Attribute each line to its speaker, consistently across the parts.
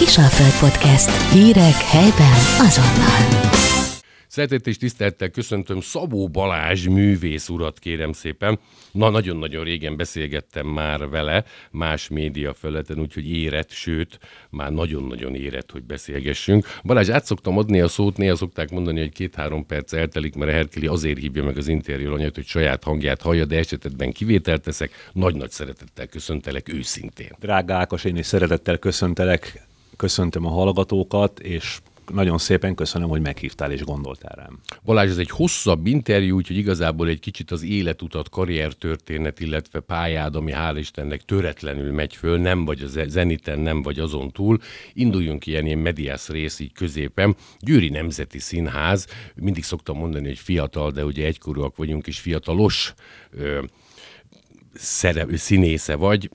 Speaker 1: Kisalföld Podcast. Hírek helyben azonnal.
Speaker 2: Szeretett és tisztelettel köszöntöm Szabó Balázs művész urat, kérem szépen. Na, nagyon-nagyon régen beszélgettem már vele más média felületen, úgyhogy érett, sőt, már nagyon-nagyon érett, hogy beszélgessünk. Balázs, át szoktam adni a szót, néha szokták mondani, hogy két-három perc eltelik, mert a Herkeli azért hívja meg az interjú anyat, hogy saját hangját hallja, de esetben kivételt teszek. Nagy-nagy szeretettel köszöntelek őszintén.
Speaker 3: Drága Ákos, én is szeretettel köszöntelek, köszöntöm a hallgatókat, és nagyon szépen köszönöm, hogy meghívtál és gondoltál rám.
Speaker 2: Balázs, ez egy hosszabb interjú, úgyhogy igazából egy kicsit az életutat, karriertörténet, illetve pályád, ami hál' Istennek töretlenül megy föl, nem vagy a zeniten, nem vagy azon túl. Induljunk ilyen, ilyen mediász rész így középen. Győri Nemzeti Színház, mindig szoktam mondani, hogy fiatal, de ugye egykorúak vagyunk, és fiatalos ö, szerep, színésze vagy,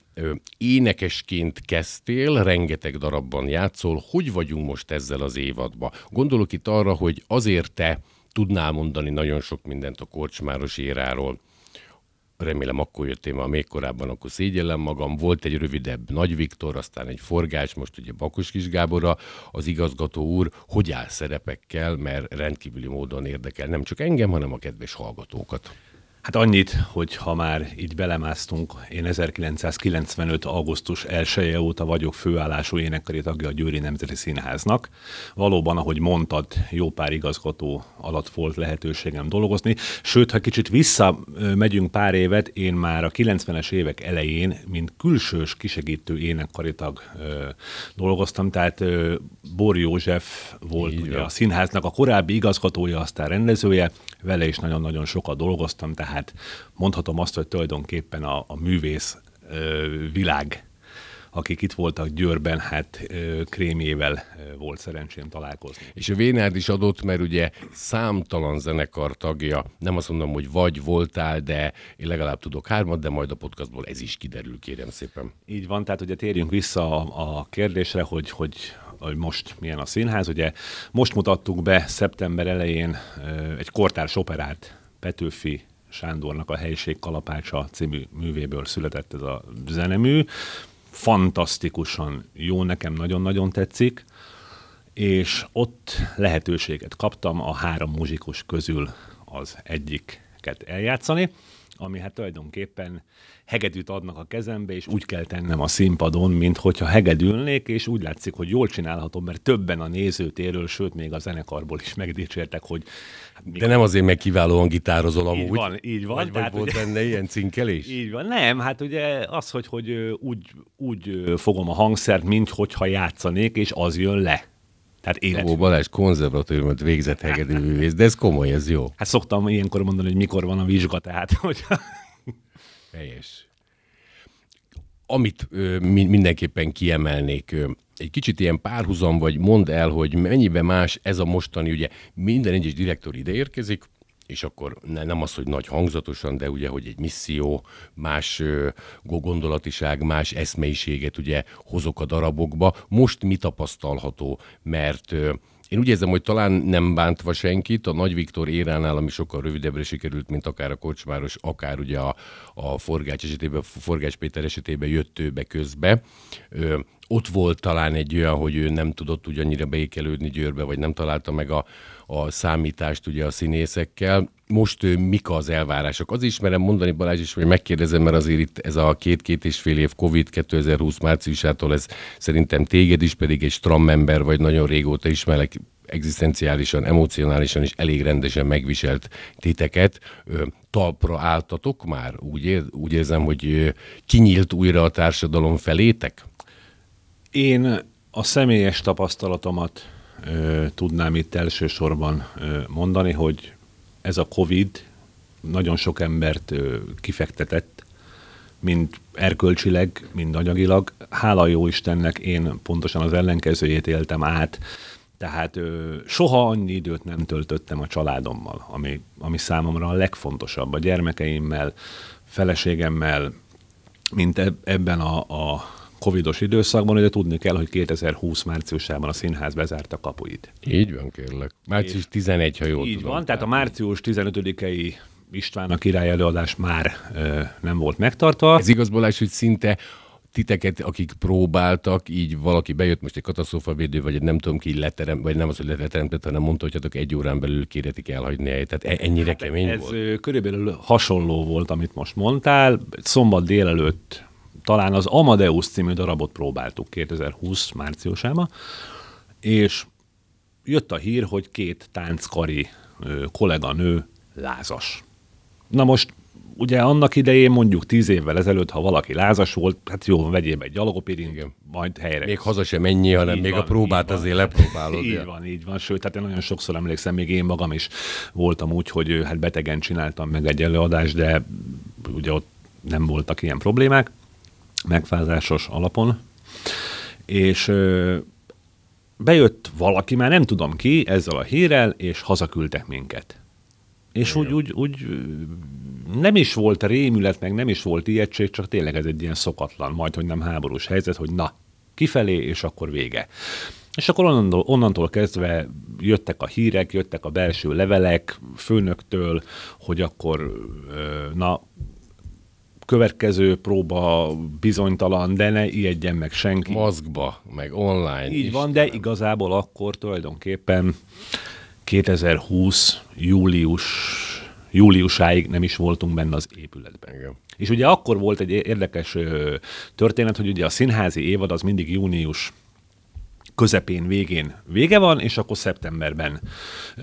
Speaker 2: énekesként kezdtél, rengeteg darabban játszol, hogy vagyunk most ezzel az évadban? Gondolok itt arra, hogy azért te tudnál mondani nagyon sok mindent a Korcsmáros éráról, remélem akkor jöttél már még korábban, akkor szégyellem magam. Volt egy rövidebb Nagy Viktor, aztán egy forgás, most ugye Bakos Kis Gáborra, az igazgató úr, hogy áll szerepekkel, mert rendkívüli módon érdekel nem csak engem, hanem a kedves hallgatókat.
Speaker 3: Hát annyit, hogy ha már így belemásztunk, én 1995. augusztus 1 -e óta vagyok főállású énekkari tagja a Győri Nemzeti Színháznak. Valóban, ahogy mondtad, jó pár igazgató alatt volt lehetőségem dolgozni. Sőt, ha kicsit visszamegyünk pár évet, én már a 90-es évek elején, mint külsős kisegítő énekkari tag ö, dolgoztam, tehát ö, Bor József volt ugye, a színháznak a korábbi igazgatója, aztán rendezője, vele is nagyon-nagyon sokat dolgoztam, tehát mondhatom azt, hogy tulajdonképpen a, a művész világ akik itt voltak Győrben, hát krémjével volt szerencsém találkozni.
Speaker 2: És a Vénárd is adott, mert ugye számtalan zenekar tagja, nem azt mondom, hogy vagy voltál, de én legalább tudok hármat, de majd a podcastból ez is kiderül, kérem szépen.
Speaker 3: Így van, tehát ugye térjünk vissza a, a kérdésre, hogy, hogy hogy most milyen a színház. Ugye most mutattuk be szeptember elején egy kortárs operát Petőfi Sándornak a Helység Kalapácsa című művéből született ez a zenemű. Fantasztikusan jó, nekem nagyon-nagyon tetszik, és ott lehetőséget kaptam a három muzsikus közül az egyiket eljátszani, ami hát tulajdonképpen hegedűt adnak a kezembe, és úgy kell tennem a színpadon, mint hogyha hegedülnék, és úgy látszik, hogy jól csinálhatom, mert többen a nézőtéről, sőt, még a zenekarból is megdicsértek, hogy...
Speaker 2: Hát, De nem azért, meg kiválóan gitározol amúgy.
Speaker 3: Így van, így van.
Speaker 2: Vagy, vagy volt ugye, benne ilyen cinkelés?
Speaker 3: Így van. Nem, hát ugye az, hogy, hogy úgy, úgy fogom a hangszert, mint hogyha játszanék, és az jön le.
Speaker 2: Tehát élet. Ó, Balázs konzervatóriumot végzett hegedűművész, de ez komoly, ez jó.
Speaker 3: Hát szoktam ilyenkor mondani, hogy mikor van a vizsga, tehát hogy...
Speaker 2: Helyes. Amit ö, mindenképpen kiemelnék, ö, egy kicsit ilyen párhuzam, vagy mondd el, hogy mennyiben más ez a mostani, ugye minden egyes direktor ide érkezik, és akkor ne, nem az, hogy nagy hangzatosan, de ugye, hogy egy misszió, más ö, gondolatiság, más eszmeiséget ugye hozok a darabokba. Most mi tapasztalható? Mert ö, én úgy érzem, hogy talán nem bántva senkit, a Nagy Viktor éránál, ami sokkal rövidebbre sikerült, mint akár a Kocsmáros, akár ugye a, a Forgács esetében, Forgács Péter esetében jött ő be közbe. Ö, ott volt talán egy olyan, hogy ő nem tudott ugyannyira beékelődni Győrbe, vagy nem találta meg a, a számítást ugye a színészekkel. Most mik az elvárások? Az ismerem mondani, Balázs is, hogy megkérdezem, mert azért itt ez a két-két és fél év Covid 2020 márciusától, ez szerintem téged is pedig egy stram ember, vagy nagyon régóta ismerek, egzisztenciálisan, emocionálisan is elég rendesen megviselt titeket. Talpra álltatok már? Úgy, ér, úgy érzem, hogy kinyílt újra a társadalom felétek?
Speaker 3: Én a személyes tapasztalatomat ö, tudnám itt elsősorban ö, mondani, hogy ez a COVID nagyon sok embert kifektetett, mind erkölcsileg, mind anyagilag. Hála jó Istennek én pontosan az ellenkezőjét éltem át, tehát ö, soha annyi időt nem töltöttem a családommal, ami, ami számomra a legfontosabb, a gyermekeimmel, feleségemmel, mint ebben a, a covidos időszakban, ugye tudni kell, hogy 2020 márciusában a színház bezárta kapuit.
Speaker 2: Így van, kérlek. Március 11, ha jól
Speaker 3: Így
Speaker 2: tudom.
Speaker 3: van, tehát a március 15-i István a király előadás már ö, nem volt megtartva.
Speaker 2: Ez igaz, Balázs, hogy szinte titeket, akik próbáltak, így valaki bejött most egy katasztrófavédő, vagy egy nem tudom ki leterem, vagy nem az, hogy leteremtett, hanem mondta, hogy egy órán belül kéretik elhagyni helyet. Tehát e- ennyire hát kemény
Speaker 3: ez
Speaker 2: volt?
Speaker 3: Ez körülbelül hasonló volt, amit most mondtál. Szombat délelőtt talán az Amadeus című darabot próbáltuk 2020 márciusában, és jött a hír, hogy két tánckari kolléganő lázas. Na most ugye annak idején mondjuk tíz évvel ezelőtt, ha valaki lázas volt, hát jó, vegyél egy gyalogopirint, majd helyre.
Speaker 2: Még haza sem mennyi, hanem így még van, a próbát azért lepróbálod.
Speaker 3: így van, így van. Sőt, hát én nagyon sokszor emlékszem, még én magam is voltam úgy, hogy hát betegen csináltam meg egy előadást, de ugye ott nem voltak ilyen problémák, megfázásos alapon. És bejött valaki, már nem tudom ki, ezzel a hírrel, és hazaküldtek minket. És úgy, úgy, úgy nem is volt rémület, meg nem is volt ijegység, csak tényleg ez egy ilyen szokatlan, majd, hogy nem háborús helyzet, hogy na, kifelé, és akkor vége. És akkor onnantól, onnantól kezdve jöttek a hírek, jöttek a belső levelek főnöktől, hogy akkor na, következő próba bizonytalan, de ne ijedjen meg senki.
Speaker 2: Maszkba, meg online.
Speaker 3: Így van, de igazából akkor tulajdonképpen 2020 július júliusáig nem is voltunk benne az épületben. Igen. És ugye akkor volt egy érdekes történet, hogy ugye a színházi évad az mindig június közepén, végén vége van, és akkor szeptemberben ö,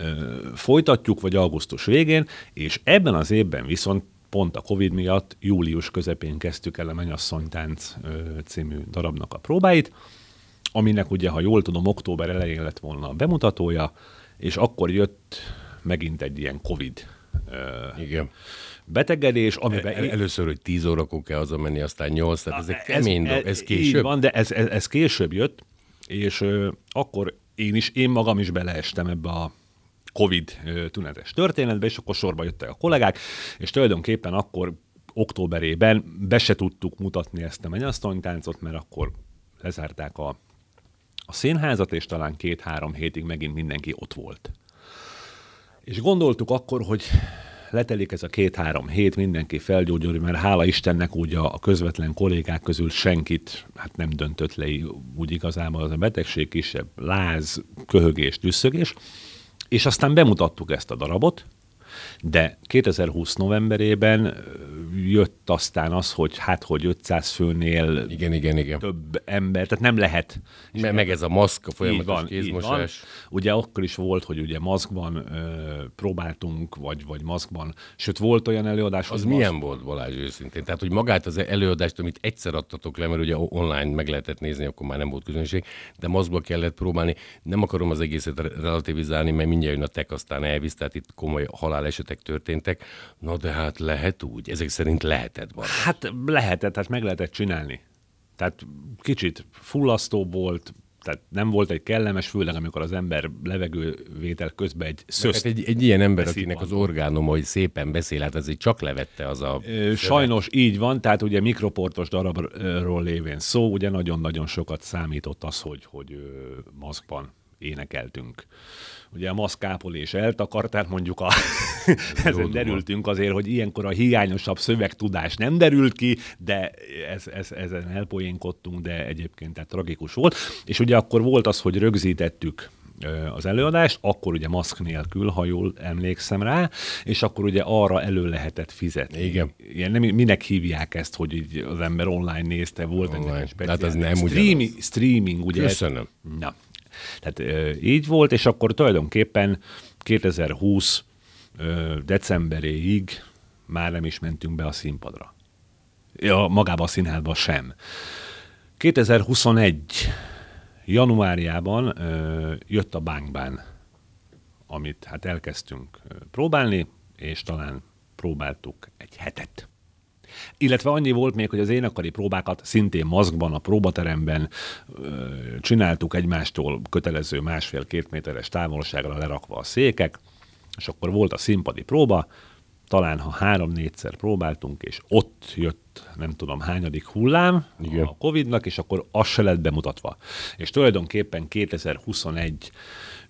Speaker 3: folytatjuk, vagy augusztus végén, és ebben az évben viszont pont a Covid miatt július közepén kezdtük el a Mennyasszonytánc című darabnak a próbáit, aminek ugye, ha jól tudom, október elején lett volna a bemutatója, és akkor jött megint egy ilyen Covid
Speaker 2: Igen.
Speaker 3: betegedés, amiben... El,
Speaker 2: először, hogy 10 órakor kell hazamenni, aztán 8, tehát ez egy kemény ez, ez később?
Speaker 3: Így van, de ez, ez, ez később jött, és ö, akkor én is, én magam is beleestem ebbe a Covid tünetes történetbe, és akkor sorba jöttek a kollégák, és tulajdonképpen akkor októberében be se tudtuk mutatni ezt a mennyasszonytáncot, mert akkor lezárták a, a színházat, és talán két-három hétig megint mindenki ott volt. És gondoltuk akkor, hogy letelik ez a két-három hét, mindenki felgyógyul, mert hála Istennek úgy a, a közvetlen kollégák közül senkit hát nem döntött le úgy igazából az a betegség, kisebb láz, köhögés, tüsszögés, és aztán bemutattuk ezt a darabot, de 2020 novemberében jött aztán az, hogy hát, hogy 500 főnél
Speaker 2: igen, igen, igen.
Speaker 3: több ember, tehát nem lehet.
Speaker 2: Me- meg ez a maszk, a folyamatos van, kézmosás.
Speaker 3: Ugye akkor is volt, hogy ugye maszkban ö, próbáltunk, vagy, vagy maszkban, sőt volt olyan előadás,
Speaker 2: Az milyen maszk... volt Balázs őszintén? Tehát, hogy magát az előadást, amit egyszer adtatok le, mert ugye online meg lehetett nézni, akkor már nem volt közönség, de maszkba kellett próbálni. Nem akarom az egészet relativizálni, mert mindjárt jön a tek, aztán elvisz, tehát itt komoly halálesetek történtek. Na de hát lehet úgy, ezek szerint lehetett valami.
Speaker 3: Hát lehetett, hát meg lehetett csinálni. Tehát kicsit fullasztó volt, tehát nem volt egy kellemes, főleg amikor az ember levegővétel közben egy szöszt.
Speaker 2: Hát egy, egy ilyen ember, akinek az orgánum, hogy szépen beszél, hát ez csak levette az a...
Speaker 3: Sajnos szövet. így van, tehát ugye mikroportos darabról lévén szó, ugye nagyon-nagyon sokat számított az, hogy, hogy maszkban énekeltünk ugye a maszkápol és eltakar, tehát mondjuk a ezen derültünk azért, hogy ilyenkor a hiányosabb szövegtudás nem derült ki, de ez, ez, ezen elpoénkodtunk, de egyébként tehát tragikus volt. És ugye akkor volt az, hogy rögzítettük az előadást, akkor ugye maszk nélkül, ha jól emlékszem rá, és akkor ugye arra elő lehetett fizetni.
Speaker 2: Igen.
Speaker 3: Ilyen nem, minek hívják ezt, hogy így az ember online nézte, volt
Speaker 2: online.
Speaker 3: egy
Speaker 2: speciális. Tehát az nem
Speaker 3: streaming, streaming, ugye?
Speaker 2: Köszönöm.
Speaker 3: Na, tehát így volt, és akkor tulajdonképpen 2020 decemberéig már nem is mentünk be a színpadra. Ja, magába a színházba sem. 2021 januárjában jött a Bánkbán, amit hát elkezdtünk próbálni, és talán próbáltuk egy hetet. Illetve annyi volt még, hogy az énekari próbákat szintén maszkban, a próbateremben csináltuk egymástól kötelező másfél-két méteres távolságra lerakva a székek, és akkor volt a színpadi próba, talán ha három-négyszer próbáltunk, és ott jött nem tudom hányadik hullám Igen. a Covid-nak, és akkor az se lett bemutatva. És tulajdonképpen 2021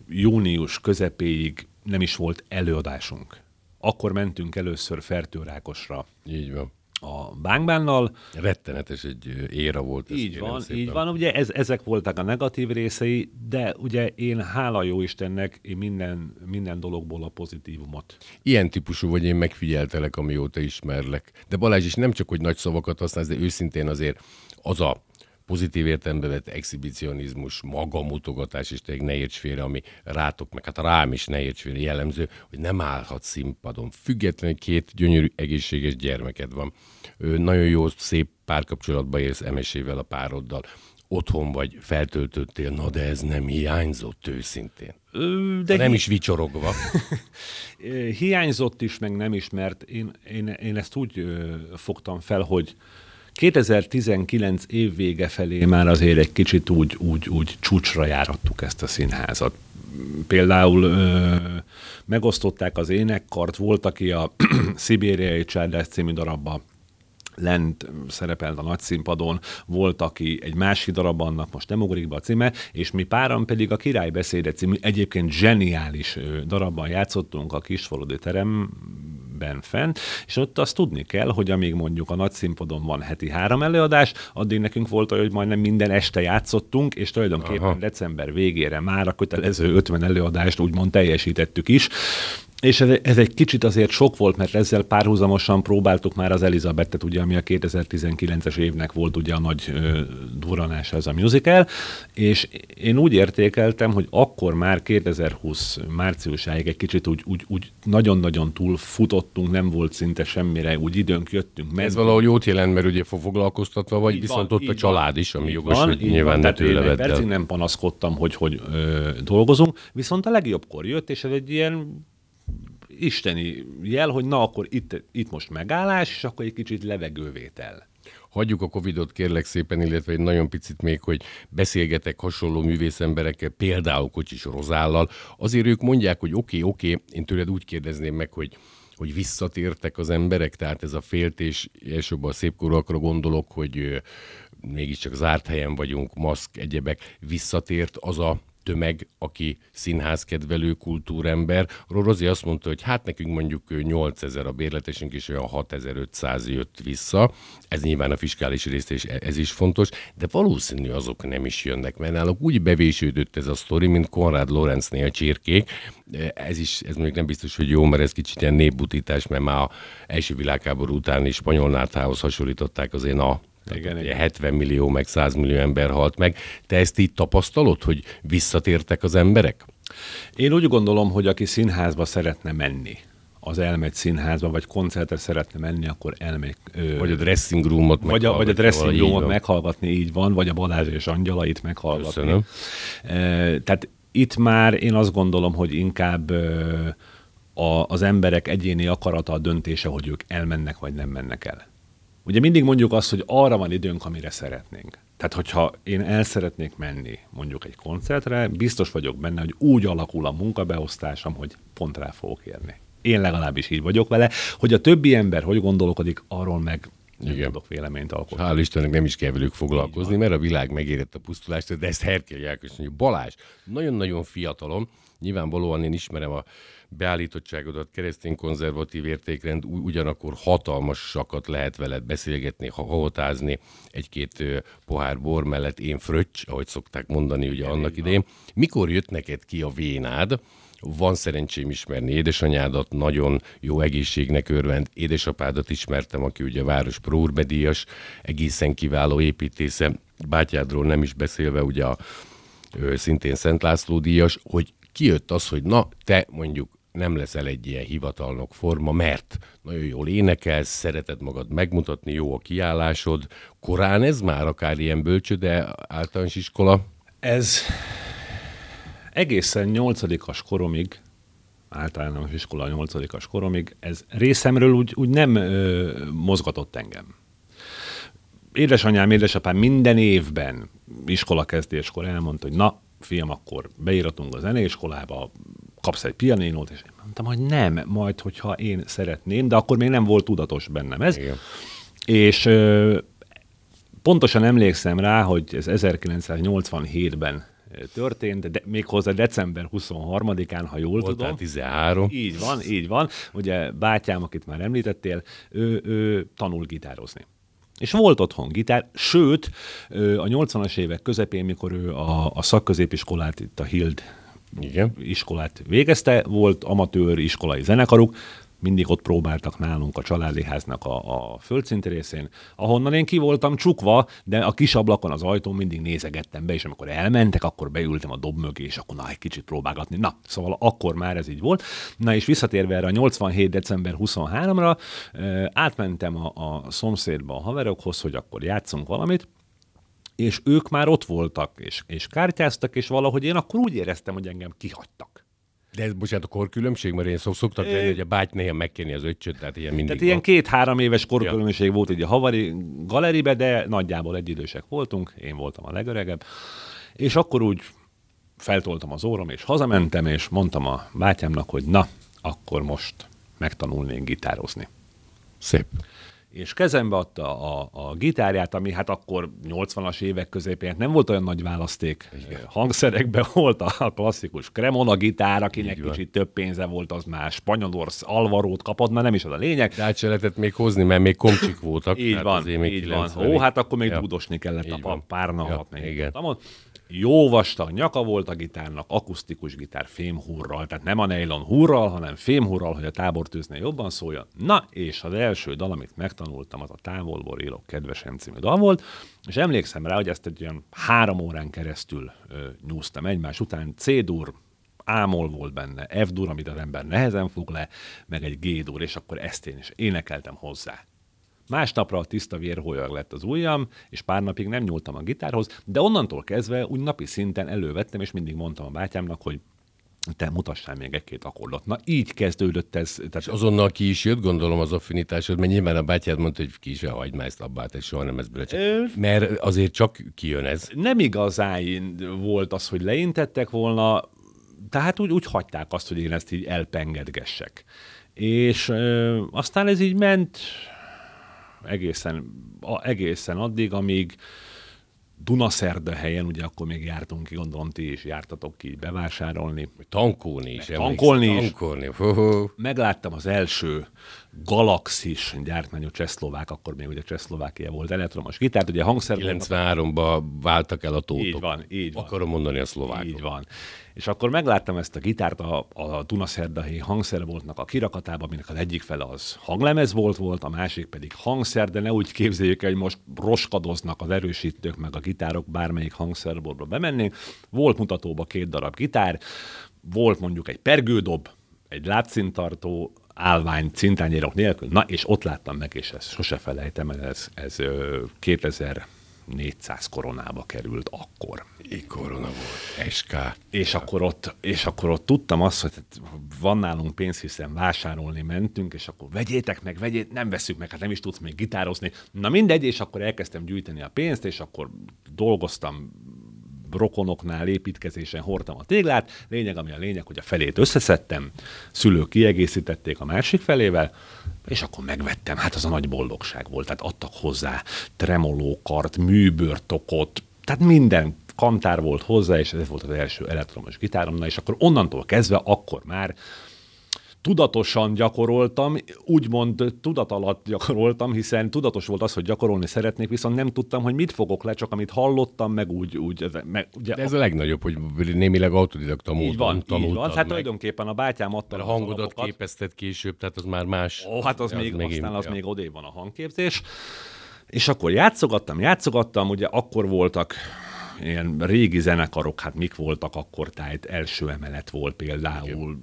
Speaker 3: június közepéig nem is volt előadásunk. Akkor mentünk először Fertőrákosra.
Speaker 2: Így van
Speaker 3: a Bángbánnal.
Speaker 2: Rettenetes egy éra volt. Ez
Speaker 3: így van, szépen. így van. Ugye ez, ezek voltak a negatív részei, de ugye én hála jó Istennek, én minden, minden dologból a pozitívumot.
Speaker 2: Ilyen típusú vagy én megfigyeltelek, amióta ismerlek. De Balázs is nem csak, hogy nagy szavakat használsz, de őszintén azért az a pozitív értelembe vett exhibicionizmus, magamutogatás, és tényleg ne érts félre, ami rátok, meg hát rám is ne érts félre jellemző, hogy nem állhat színpadon. Függetlenül két gyönyörű, egészséges gyermeked van. Ő nagyon jó, szép párkapcsolatba élsz emesével a pároddal. Otthon vagy, feltöltöttél, na de ez nem hiányzott őszintén. De nem hi- is vicsorogva.
Speaker 3: hiányzott is, meg nem is, mert én, én, én ezt úgy ö, fogtam fel, hogy 2019 év vége felé már azért egy kicsit úgy, úgy, úgy csúcsra járattuk ezt a színházat. Például ö, megosztották az énekkart, volt, aki a Szibériai Csárdás című darabba lent szerepelt a nagy színpadon, volt, aki egy másik darab annak, most nem ugrik be a címe, és mi páran pedig a Király beszéde című egyébként zseniális darabban játszottunk a Kisfaludi terem ben fent, és ott azt tudni kell, hogy amíg mondjuk a nagy színpadon van heti három előadás, addig nekünk volt olyan, hogy majdnem minden este játszottunk, és tulajdonképpen Aha. december végére már a kötelező 50 előadást úgymond teljesítettük is, és ez, ez egy kicsit azért sok volt, mert ezzel párhuzamosan próbáltuk már az Elizabethet, ugye, ami a 2019-es évnek volt ugye a nagy ö, duranása ez a musical, és én úgy értékeltem, hogy akkor már 2020 márciusáig egy kicsit úgy, úgy, úgy nagyon-nagyon túl futottunk, nem volt szinte semmire, úgy időnk jöttünk.
Speaker 2: Mert ez valahogy jót jelent, mert ugye foglalkoztatva vagy, így viszont van, ott a család van. is, ami jogos, van, hogy nyilván ne tőle
Speaker 3: percig nem panaszkodtam, hogy, hogy ö, dolgozunk, viszont a legjobbkor jött, és ez egy ilyen isteni jel, hogy na akkor itt, itt most megállás, és akkor egy kicsit levegővétel.
Speaker 2: Hagyjuk a Covidot kérlek szépen, illetve egy nagyon picit még, hogy beszélgetek hasonló művészemberekkel, például Kocsis Rozállal. Azért ők mondják, hogy oké, okay, oké, okay, én tőled úgy kérdezném meg, hogy hogy visszatértek az emberek, tehát ez a féltés, elsőbb a szépkorúakra gondolok, hogy mégiscsak zárt helyen vagyunk, maszk, egyebek, visszatért az a tömeg, aki színházkedvelő kultúrember. Rozi azt mondta, hogy hát nekünk mondjuk 8000 a bérletesünk, és olyan 6500 jött vissza. Ez nyilván a fiskális részt, és ez is fontos, de valószínű azok nem is jönnek, mert náluk úgy bevésődött ez a sztori, mint Konrad Lorenznél a csirkék. Ez is, ez mondjuk nem biztos, hogy jó, mert ez kicsit ilyen népbutítás, mert már a első világháború utáni spanyol hasonlították az én a igen, igen. 70 millió, meg 100 millió ember halt meg. Te ezt így tapasztalod, hogy visszatértek az emberek?
Speaker 3: Én úgy gondolom, hogy aki színházba szeretne menni, az elmegy színházba, vagy koncertre szeretne menni, akkor elmegy.
Speaker 2: Ö, vagy a dressing roomot
Speaker 3: Vagy a, vagy a dressing roomot meghallgatni, így van, vagy a Balázs és Angyalait meghallgatni. Köszönöm. E, tehát itt már én azt gondolom, hogy inkább ö, a, az emberek egyéni akarata a döntése, hogy ők elmennek, vagy nem mennek el. Ugye mindig mondjuk azt, hogy arra van időnk, amire szeretnénk. Tehát, hogyha én el szeretnék menni mondjuk egy koncertre, biztos vagyok benne, hogy úgy alakul a munkabeosztásom, hogy pont rá fogok érni. Én legalábbis így vagyok vele, hogy a többi ember hogy gondolkodik, arról meg nem Igen. tudok véleményt alkotni.
Speaker 2: Hál' Istennek nem is kell velük foglalkozni, mert a világ megérett a pusztulást, de ezt Herkel Jákos mondja, Balázs, nagyon-nagyon fiatalom, nyilvánvalóan én ismerem a beállítottságodat, keresztény konzervatív értékrend, ugyanakkor hatalmasakat lehet veled beszélgetni, hahotázni egy-két pohár bor mellett, én fröccs, ahogy szokták mondani ugye annak idején. Mikor jött neked ki a vénád, van szerencsém ismerni édesanyádat, nagyon jó egészségnek örvend, édesapádat ismertem, aki ugye a város prórbedíjas, egészen kiváló építésze, bátyádról nem is beszélve, ugye a, szintén Szent László díjas, hogy kijött az, hogy na, te mondjuk nem leszel egy ilyen hivatalnok forma, mert nagyon jól énekelsz, szereted magad megmutatni, jó a kiállásod. Korán ez már akár ilyen bölcsöde általános iskola?
Speaker 3: Ez egészen nyolcadikas koromig, általános iskola nyolcadikas koromig, ez részemről úgy, úgy nem ö, mozgatott engem. Édesanyám, édesapám minden évben iskola kezdéskor elmondta, hogy na, fiam, akkor beíratunk a zeneiskolába, kapsz egy pianinót, és mondtam, hogy nem, majd, hogyha én szeretném, de akkor még nem volt tudatos bennem ez. Igen. És ö, pontosan emlékszem rá, hogy ez 1987-ben történt, de méghozzá december 23-án, ha jól
Speaker 2: Voltál
Speaker 3: tudom.
Speaker 2: 13.
Speaker 3: Így van, így van. Ugye bátyám, akit már említettél, ő, ő tanul gitározni. És volt otthon gitár, sőt, a 80-as évek közepén, mikor ő a, a szakközépiskolát, itt a Hild
Speaker 2: Igen.
Speaker 3: iskolát végezte, volt amatőr iskolai zenekaruk, mindig ott próbáltak nálunk a családi háznak a, a földszinti részén, ahonnan én ki voltam csukva, de a kis ablakon az ajtón mindig nézegettem be, és amikor elmentek, akkor beültem a dob mögé, és akkor na, egy kicsit próbálgatni. Na, szóval akkor már ez így volt. Na és visszatérve erre a 87. december 23-ra, ö, átmentem a, a szomszédba a haverokhoz, hogy akkor játszunk valamit, és ők már ott voltak, és, és kártyáztak, és valahogy én akkor úgy éreztem, hogy engem kihagytak.
Speaker 2: De ez, bocsánat, a korkülönbség, mert én szok, szoktak lenni, hogy a báty néha megkérni az öccsöt, tehát ilyen mindig
Speaker 3: Tehát ilyen
Speaker 2: van.
Speaker 3: két-három éves korkülönbség volt így a havari galeribe, de nagyjából egyidősek voltunk, én voltam a legöregebb, és akkor úgy feltoltam az órom, és hazamentem, és mondtam a bátyámnak, hogy na, akkor most megtanulnék gitározni.
Speaker 2: Szép.
Speaker 3: És kezembe adta a, a gitárját, ami hát akkor 80-as évek közepén hát nem volt olyan nagy választék. Igen. Hangszerekben volt a klasszikus Cremona gitár, akinek kicsit több pénze volt, az már Spanyolorsz Alvarót kapott, már nem is az a lényeg.
Speaker 2: De át se lehetett még hozni, mert még komcsik voltak.
Speaker 3: Így van, így van.
Speaker 2: 90-ig.
Speaker 3: Ó, hát akkor még
Speaker 2: Ja.
Speaker 3: dudosni kellett a
Speaker 2: Így van.
Speaker 3: párna
Speaker 2: Ja,
Speaker 3: hat, még
Speaker 2: igen.
Speaker 3: ott. Jó vastag nyaka volt a gitárnak, akusztikus gitár fémhurral, tehát nem a nylon hurral, hanem fémhurral, hogy a tábortűznél jobban szóljon. Na, és az első dal, amit megtanultam, az a Távolból élok kedvesem című dal volt, és emlékszem rá, hogy ezt egy olyan három órán keresztül ö, nyúztam egymás után. C-dur, ámol volt benne, F-dur, amit az ember nehezen fog le, meg egy G-dur, és akkor ezt én is énekeltem hozzá. Másnapra a tiszta vérholyag lett az ujjam, és pár napig nem nyúltam a gitárhoz, de onnantól kezdve úgy napi szinten elővettem, és mindig mondtam a bátyámnak, hogy te mutassál még egy-két akkordot. Na így kezdődött ez.
Speaker 2: És
Speaker 3: Tehát
Speaker 2: azonnal ki is jött, gondolom az affinitásod, mert nyilván a bátyád mondta, hogy ki se hagyd már ezt abba, és soha nem ez bele. Mert azért csak kijön ez.
Speaker 3: nem igazán volt az, hogy leintettek volna, tehát úgy, úgy hagyták azt, hogy én ezt így elpengedgessek. És ö, aztán ez így ment egészen, a, egészen addig, amíg Dunaszerdahelyen, ugye akkor még jártunk ki, gondolom ti is jártatok ki tankolni.
Speaker 2: Tankolni is.
Speaker 3: Tankolni is.
Speaker 2: Tankolni.
Speaker 3: Megláttam az első Galaxis gyártmányú csehszlovák, akkor még ugye Csehszlovákia volt elektromos gitárt, ugye hangszer
Speaker 2: 93-ban váltak el a tótok.
Speaker 3: Így van, így van.
Speaker 2: Akarom mondani a szlovákok.
Speaker 3: Így van. És akkor megláttam ezt a gitárt a, a Dunaszerdahelyi hangszerboltnak a kirakatában, aminek az egyik fele az hanglemez volt, volt, a másik pedig hangszer, de ne úgy képzeljük el, hogy most roskadoznak az erősítők meg a gitárok, bármelyik hangszerboltba bemennénk. Volt mutatóba két darab gitár, volt mondjuk egy pergődob, egy látszintartó, állvány cintányérok nélkül. Na, és ott láttam meg, és ezt sose felejtem, el, ez, ez ö, 2400 koronába került akkor.
Speaker 2: Így korona volt. SK.
Speaker 3: És akkor, ott, és akkor ott tudtam azt, hogy hát van nálunk pénz, hiszen vásárolni mentünk, és akkor vegyétek meg, vegyét, nem veszük meg, hát nem is tudsz még gitározni. Na mindegy, és akkor elkezdtem gyűjteni a pénzt, és akkor dolgoztam rokonoknál építkezésen hordtam a téglát. Lényeg, ami a lényeg, hogy a felét összeszedtem, szülők kiegészítették a másik felével, és akkor megvettem. Hát az a nagy boldogság volt. Tehát adtak hozzá tremolókart, műbörtokot, tehát minden kantár volt hozzá, és ez volt az első elektromos gitárom, na és akkor onnantól kezdve, akkor már tudatosan gyakoroltam, úgymond tudat alatt gyakoroltam, hiszen tudatos volt az, hogy gyakorolni szeretnék, viszont nem tudtam, hogy mit fogok le, csak amit hallottam, meg úgy, úgy meg, ugye,
Speaker 2: De ez a legnagyobb, hogy némileg autodidakta módon
Speaker 3: így van, így
Speaker 2: tanultad
Speaker 3: van. Hát
Speaker 2: meg.
Speaker 3: tulajdonképpen a bátyám adta
Speaker 2: a
Speaker 3: az
Speaker 2: hangodat
Speaker 3: alapokat.
Speaker 2: képezted később, tehát az már más.
Speaker 3: Ó, hát az,
Speaker 2: Ja,
Speaker 3: még,
Speaker 2: megint-
Speaker 3: aztán az
Speaker 2: ja.
Speaker 3: még odébb van a hangképzés. És akkor játszogattam, játszogattam, ugye akkor voltak ilyen régi zenekarok, hát mik voltak akkor, tehát első emelet volt például,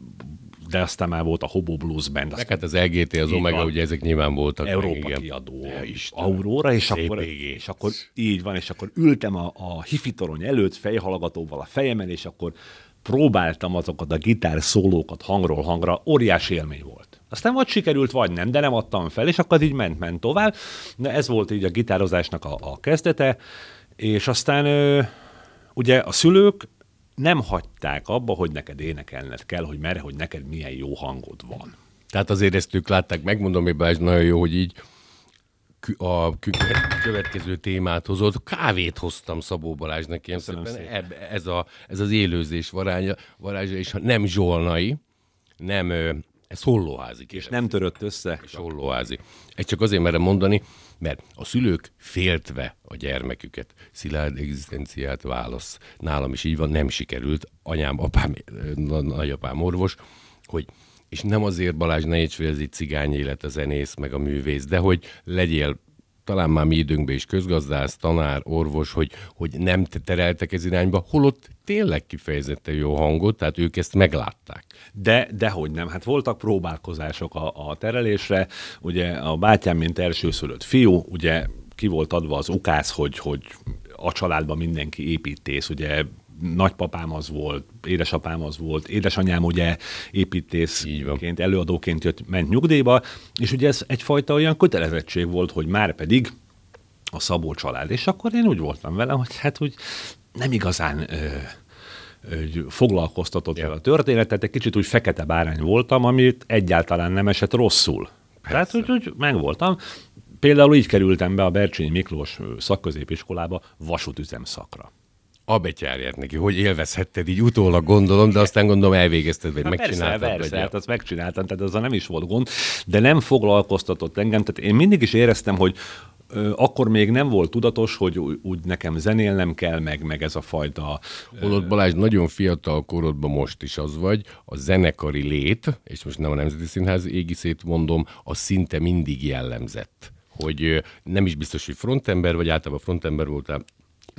Speaker 3: de aztán már volt a Hobo Blues Band,
Speaker 2: Meg
Speaker 3: aztán
Speaker 2: hát az LGT, az Omega,
Speaker 3: van.
Speaker 2: ugye ezek nyilván voltak. meg,
Speaker 3: Európa
Speaker 2: igen.
Speaker 3: kiadó,
Speaker 2: Ja.
Speaker 3: Aurora, és
Speaker 2: Szép
Speaker 3: akkor, és akkor így van, és akkor ültem a, a hifi torony előtt fejhallgatóval a fejemen, és akkor próbáltam azokat a gitár szólókat hangról hangra, óriási élmény volt. Aztán vagy sikerült, vagy nem, de nem adtam fel, és akkor így ment-ment tovább. De ez volt így a gitározásnak a, a kezdete, és aztán ö, ugye a szülők nem hagyták abba, hogy neked énekelned kell, hogy merre, hogy neked milyen jó hangod van.
Speaker 2: Tehát azért ezt ők látták, megmondom, hogy Balázs, nagyon jó, hogy így a következő témát hozott. Kávét hoztam Szabó Balázsnak, ilyen. Eb, ez, a, ez az élőzés varázsa, varázsa, és nem zsolnai, nem, ez hollóházi.
Speaker 3: És nem törött össze.
Speaker 2: és hollóházi. Ezt csak azért merem mondani, mert a szülők féltve a gyermeküket, szilárd egzisztenciát válasz. Nálam is így van, nem sikerült. Anyám, apám, na- nagyapám orvos, hogy és nem azért Balázs ne egy cigány élet, a zenész, meg a művész, de hogy legyél talán már mi időnkben is közgazdász, tanár, orvos, hogy, hogy nem te tereltek ez irányba, holott tényleg kifejezetten jó hangot, tehát ők ezt meglátták.
Speaker 3: De, dehogy nem. Hát voltak próbálkozások a, a terelésre. Ugye a bátyám, mint elsőszülött fiú, ugye ki volt adva az ukász, hogy, hogy a családban mindenki építész, ugye nagypapám az volt, édesapám az volt, édesanyám ugye építészként, előadóként jött, ment nyugdíjba, és ugye ez egyfajta olyan kötelezettség volt, hogy már pedig a Szabó család. És akkor én úgy voltam vele, hogy hát úgy nem igazán ö, foglalkoztatott el a történetet, egy kicsit úgy fekete bárány voltam, amit egyáltalán nem esett rosszul. Tehát úgy, úgy megvoltam. Például így kerültem be a Bercsényi Miklós szakközépiskolába vasútüzem szakra.
Speaker 2: A betyárját neki, hogy élvezhetted így utólag gondolom, de aztán gondolom elvégezted, vagy
Speaker 3: persze,
Speaker 2: megcsináltad.
Speaker 3: persze,
Speaker 2: vagy
Speaker 3: hát azt megcsináltam, tehát azzal nem is volt gond, de nem foglalkoztatott engem, tehát én mindig is éreztem, hogy akkor még nem volt tudatos, hogy úgy, nekem zenélnem kell, meg, meg ez a fajta
Speaker 2: Holott Balázs, nagyon fiatal korodban most is az vagy, a zenekari lét, és most nem a Nemzeti Színház égiszét mondom, az szinte mindig jellemzett. Hogy nem is biztos, hogy frontember, vagy általában frontember voltál,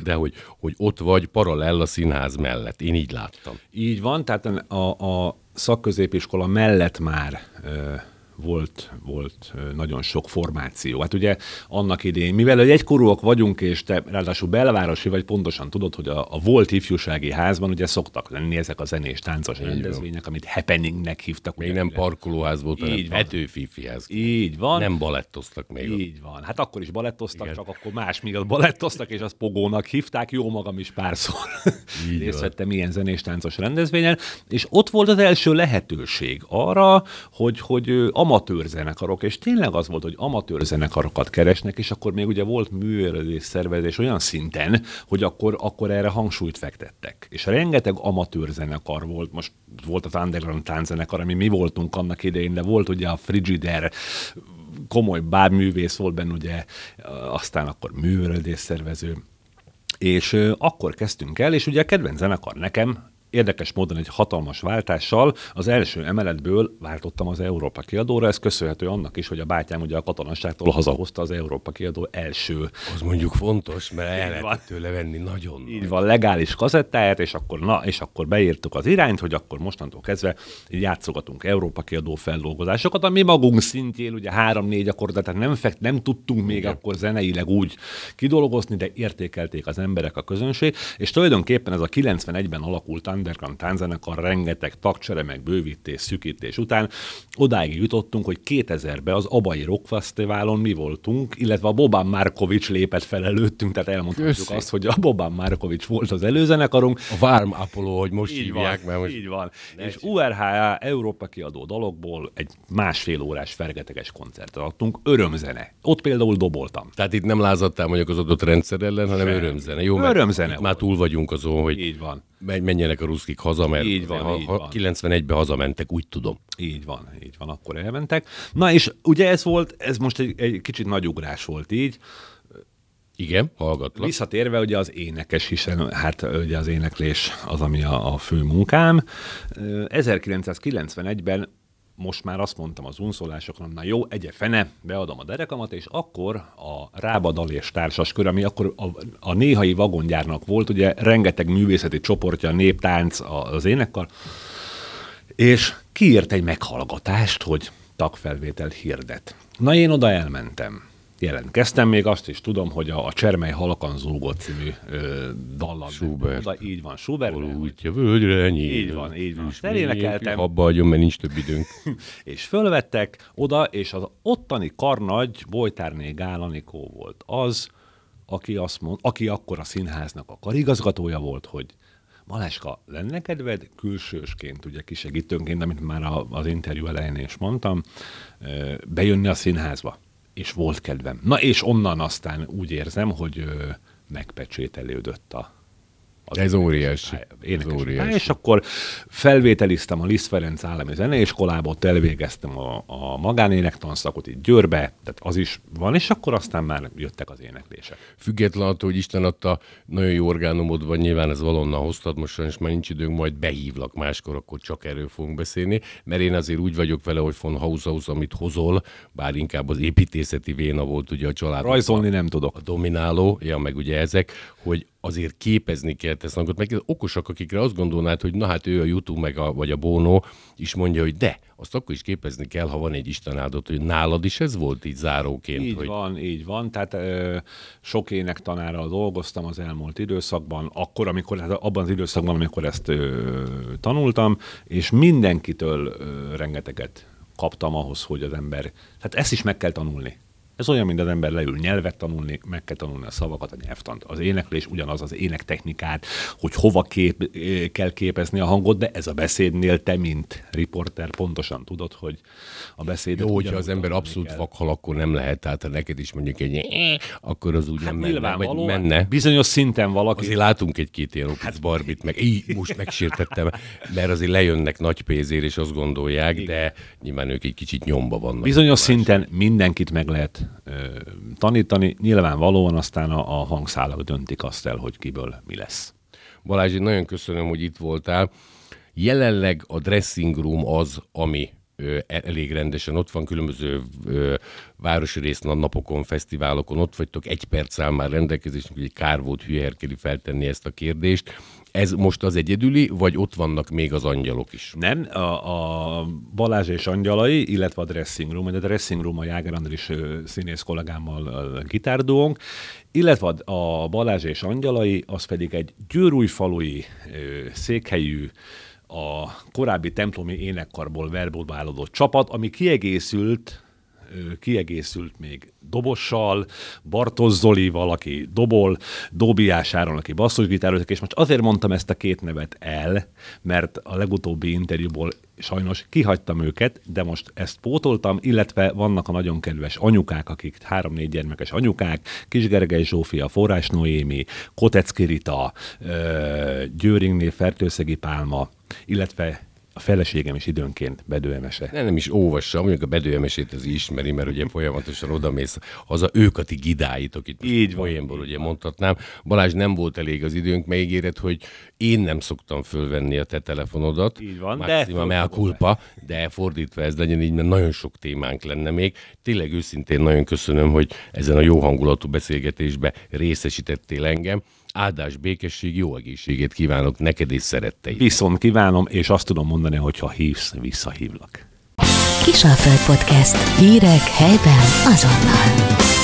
Speaker 2: de hogy, hogy ott vagy paralel a színház mellett. Én így láttam.
Speaker 3: Így van, tehát a, a szakközépiskola mellett már ö, volt, volt nagyon sok formáció. Hát ugye annak idején, mivel hogy egykorúak vagyunk, és te ráadásul belvárosi vagy, pontosan tudod, hogy a, a volt ifjúsági házban ugye szoktak lenni ezek a zenés táncos rendezvények, amit happeningnek hívtak.
Speaker 2: Még
Speaker 3: ugye,
Speaker 2: nem parkolóház volt, hanem
Speaker 3: Így van.
Speaker 2: Petőfifiház.
Speaker 3: Így van.
Speaker 2: Nem balettoztak még ott.
Speaker 3: Így van. Hát akkor is balettoztak,
Speaker 2: Igen.
Speaker 3: csak akkor más miatt balettoztak, és azt pogónak hívták, jó magam is párszor
Speaker 2: Így
Speaker 3: részt vettem ilyen zenés táncos rendezvényen, és ott volt az első lehetőség arra, hogy, hogy ö, amatőr zenekarok, és tényleg az volt, hogy amatőr zenekarokat keresnek, és akkor még ugye volt művelődés szervezés olyan szinten, hogy akkor, akkor erre hangsúlyt fektettek. És rengeteg amatőr zenekar volt, most volt az Underground tánczenekar, ami mi voltunk annak idején, de volt ugye a Frigider, komoly bábművész volt benne, ugye, aztán akkor művelődés szervező, és akkor kezdtünk el, és ugye a kedvenc zenekar nekem, érdekes módon egy hatalmas váltással az első emeletből váltottam az Európa kiadóra, ez köszönhető annak is, hogy a bátyám ugye a katonasságtól hazahozta az Európa kiadó első
Speaker 2: Az mondjuk fontos, mert el lehetett tőle venni nagyon
Speaker 3: így van, legális kazettáját, és akkor, na, és akkor beírtuk az irányt, hogy akkor mostantól kezdve játszogatunk Európa kiadó feldolgozásokat, ami magunk szintjén, ugye három-négy akkordat, tehát nem, fekt, nem tudtunk még
Speaker 2: Igen.
Speaker 3: akkor zeneileg úgy kidolgozni, de értékelték az emberek, a közönség, és tulajdonképpen ez a 91-ben alakult underground tánzenekar rengeteg tagcsere, meg bővítés, szükítés után odáig jutottunk, hogy 2000-ben az Abai Rock Fesztiválon mi voltunk, illetve a Boban Markovics lépett fel előttünk, tehát elmondhatjuk
Speaker 2: Köszi.
Speaker 3: azt, hogy a Boban Markovics volt az előzenekarunk,
Speaker 2: A Warm Apollo, hogy most
Speaker 3: így
Speaker 2: hívják,
Speaker 3: van,
Speaker 2: mert most...
Speaker 3: így van. És URHA Európa kiadó dalokból egy másfél órás fergeteges koncertet adtunk, örömzene. Ott például doboltam.
Speaker 2: Tehát itt nem lázadtál mondjuk az adott rendszer ellen, hanem
Speaker 3: Sem.
Speaker 2: örömzene. Jó,
Speaker 3: Örömzene
Speaker 2: már túl vagyunk azon, hogy
Speaker 3: Így van.
Speaker 2: Men- menjenek a ruszkik haza, mert
Speaker 3: Így van,
Speaker 2: ha,
Speaker 3: így van.
Speaker 2: 91-ben hazamentek, úgy tudom.
Speaker 3: Így van, így van, akkor elmentek. Na és ugye ez volt, ez most egy, egy kicsit nagy ugrás volt így,
Speaker 2: Igen, hallgatlak.
Speaker 3: Visszatérve ugye az énekes, hiszen hát ugye az éneklés az, ami a, a fő munkám. Ö, 1991-ben most már azt mondtam az unszolásokon, na jó, egye fene, beadom a derekamat, és akkor a Rábadal és társas kör, ami akkor a, a néhai vagongyárnak volt, ugye rengeteg művészeti csoportja, néptánc, a- az énekkar, és kiírt egy meghallgatást, hogy tagfelvétel hirdet. Na én oda elmentem. Jelentkeztem, még azt is tudom, hogy a, a Csermely Halakan Zúgott című ö, dallal.
Speaker 2: Schubert.
Speaker 3: Oda, így van, Schubert.
Speaker 2: Útja völgyre nyíl.
Speaker 3: Így van, így van.
Speaker 2: És
Speaker 3: Elénekeltem.
Speaker 2: Abba hagyom, mert nincs több időnk.
Speaker 3: és fölvettek oda, és az ottani karnagy Bojtárné Gál Anikó volt az, aki, azt mond, aki akkor a színháznak a karigazgatója volt, hogy Maláska, lenne kedved külsősként, ugye kisegítőnként, amit már a, az interjú elején is mondtam, bejönni a színházba? És volt kedvem. Na és onnan aztán úgy érzem, hogy megpecsételődött a,
Speaker 2: az Ez óriási.
Speaker 3: Énekes. Ez óriási. és akkor felvételiztem a Liszt Ferenc Állami Zeneiskolába, ott elvégeztem a, a magánénektanszakot itt Győrbe, tehát az is van, és akkor aztán már jöttek az éneklések.
Speaker 2: Független attól, hogy Isten adta, nagyon jó orgánumod van, nyilván ez valonnan hoztad, most sajnos már nincs időnk, majd behívlak máskor, akkor csak erről fogunk beszélni, mert én azért úgy vagyok vele, hogy von Haushaus, amit hozol, bár inkább az építészeti véna volt ugye a család.
Speaker 3: Rajzolni nem tudok.
Speaker 2: A domináló, ja, meg ugye ezek, hogy azért képezni kell ezt hangot, meg okosak, akikre azt gondolnád, hogy na hát ő a YouTube meg a, vagy a Bono is mondja, hogy de, azt akkor is képezni kell, ha van egy Isten áldott, hogy nálad is ez volt így záróként.
Speaker 3: Így
Speaker 2: hogy...
Speaker 3: van, így van. Tehát ö, sok énektanárral dolgoztam az elmúlt időszakban, akkor, amikor, hát abban az időszakban, amikor ezt ö, tanultam, és mindenkitől ö, rengeteget kaptam ahhoz, hogy az ember, hát ezt is meg kell tanulni. Ez olyan, mint az ember leül nyelvet tanulni, meg kell tanulni a szavakat, a nyelvtant. Az éneklés ugyanaz az énektechnikát, hogy hova kép, eh, kell képezni a hangot, de ez a beszédnél te, mint riporter pontosan tudod, hogy a beszéd.
Speaker 2: Jó, hogyha az ember abszolút kell. vakhal, akkor nem lehet, tehát ha neked is mondjuk egy akkor az úgy hát nem menne, vagy menne.
Speaker 3: Bizonyos szinten valaki.
Speaker 2: Azért látunk egy-két ilyen hát, barbit, meg így most megsértettem, mert azért lejönnek nagy pénzért, és azt gondolják, Igen. de nyilván ők egy kicsit nyomba vannak.
Speaker 3: Bizonyos szinten mindenkit meg lehet tanítani. Nyilvánvalóan aztán a, a hangszálak döntik azt el, hogy kiből mi lesz.
Speaker 2: Balázs, én nagyon köszönöm, hogy itt voltál. Jelenleg a dressing room az, ami ö, elég rendesen ott van, különböző városi rész napokon, fesztiválokon ott vagytok, egy perc áll már rendelkezésünk, hogy kár volt hülye feltenni ezt a kérdést. Ez most az egyedüli, vagy ott vannak még az angyalok is?
Speaker 3: Nem, a, a Balázs és angyalai, illetve a dressing room, a dressing room a Jáger Andris színész kollégámmal a gitárdónk, illetve a Balázs és angyalai, az pedig egy győrújfalui székhelyű, a korábbi templomi énekkarból verbódálódott csapat, ami kiegészült kiegészült még dobossal, Bartos Zolival, aki dobol, Dóbiás Áron, aki basszusgitározik, és most azért mondtam ezt a két nevet el, mert a legutóbbi interjúból sajnos kihagytam őket, de most ezt pótoltam, illetve vannak a nagyon kedves anyukák, akik három-négy gyermekes anyukák, Kisgergely Zsófia, Forrás Noémi, Kotecki Rita, Győringnél Fertőszegi Pálma, illetve a feleségem is időnként bedőemese.
Speaker 2: Nem, nem is óvassa, mondjuk a bedőemesét az ismeri, mert ugye folyamatosan odamész az a őkati gidáit, akit így poénból ugye mondhatnám. Balázs nem volt elég az időnk, megígéret, hogy én nem szoktam fölvenni a te telefonodat.
Speaker 3: Így van,
Speaker 2: Maxima de... culpa, de fordítva ez legyen így, mert nagyon sok témánk lenne még. Tényleg őszintén nagyon köszönöm, hogy ezen a jó hangulatú beszélgetésbe részesítettél engem áldás, békesség, jó egészségét kívánok neked és szeretteid.
Speaker 3: Viszont kívánom, és azt tudom mondani, hogy ha hívsz, visszahívlak.
Speaker 1: Kisalföld Podcast. Hírek helyben azonnal.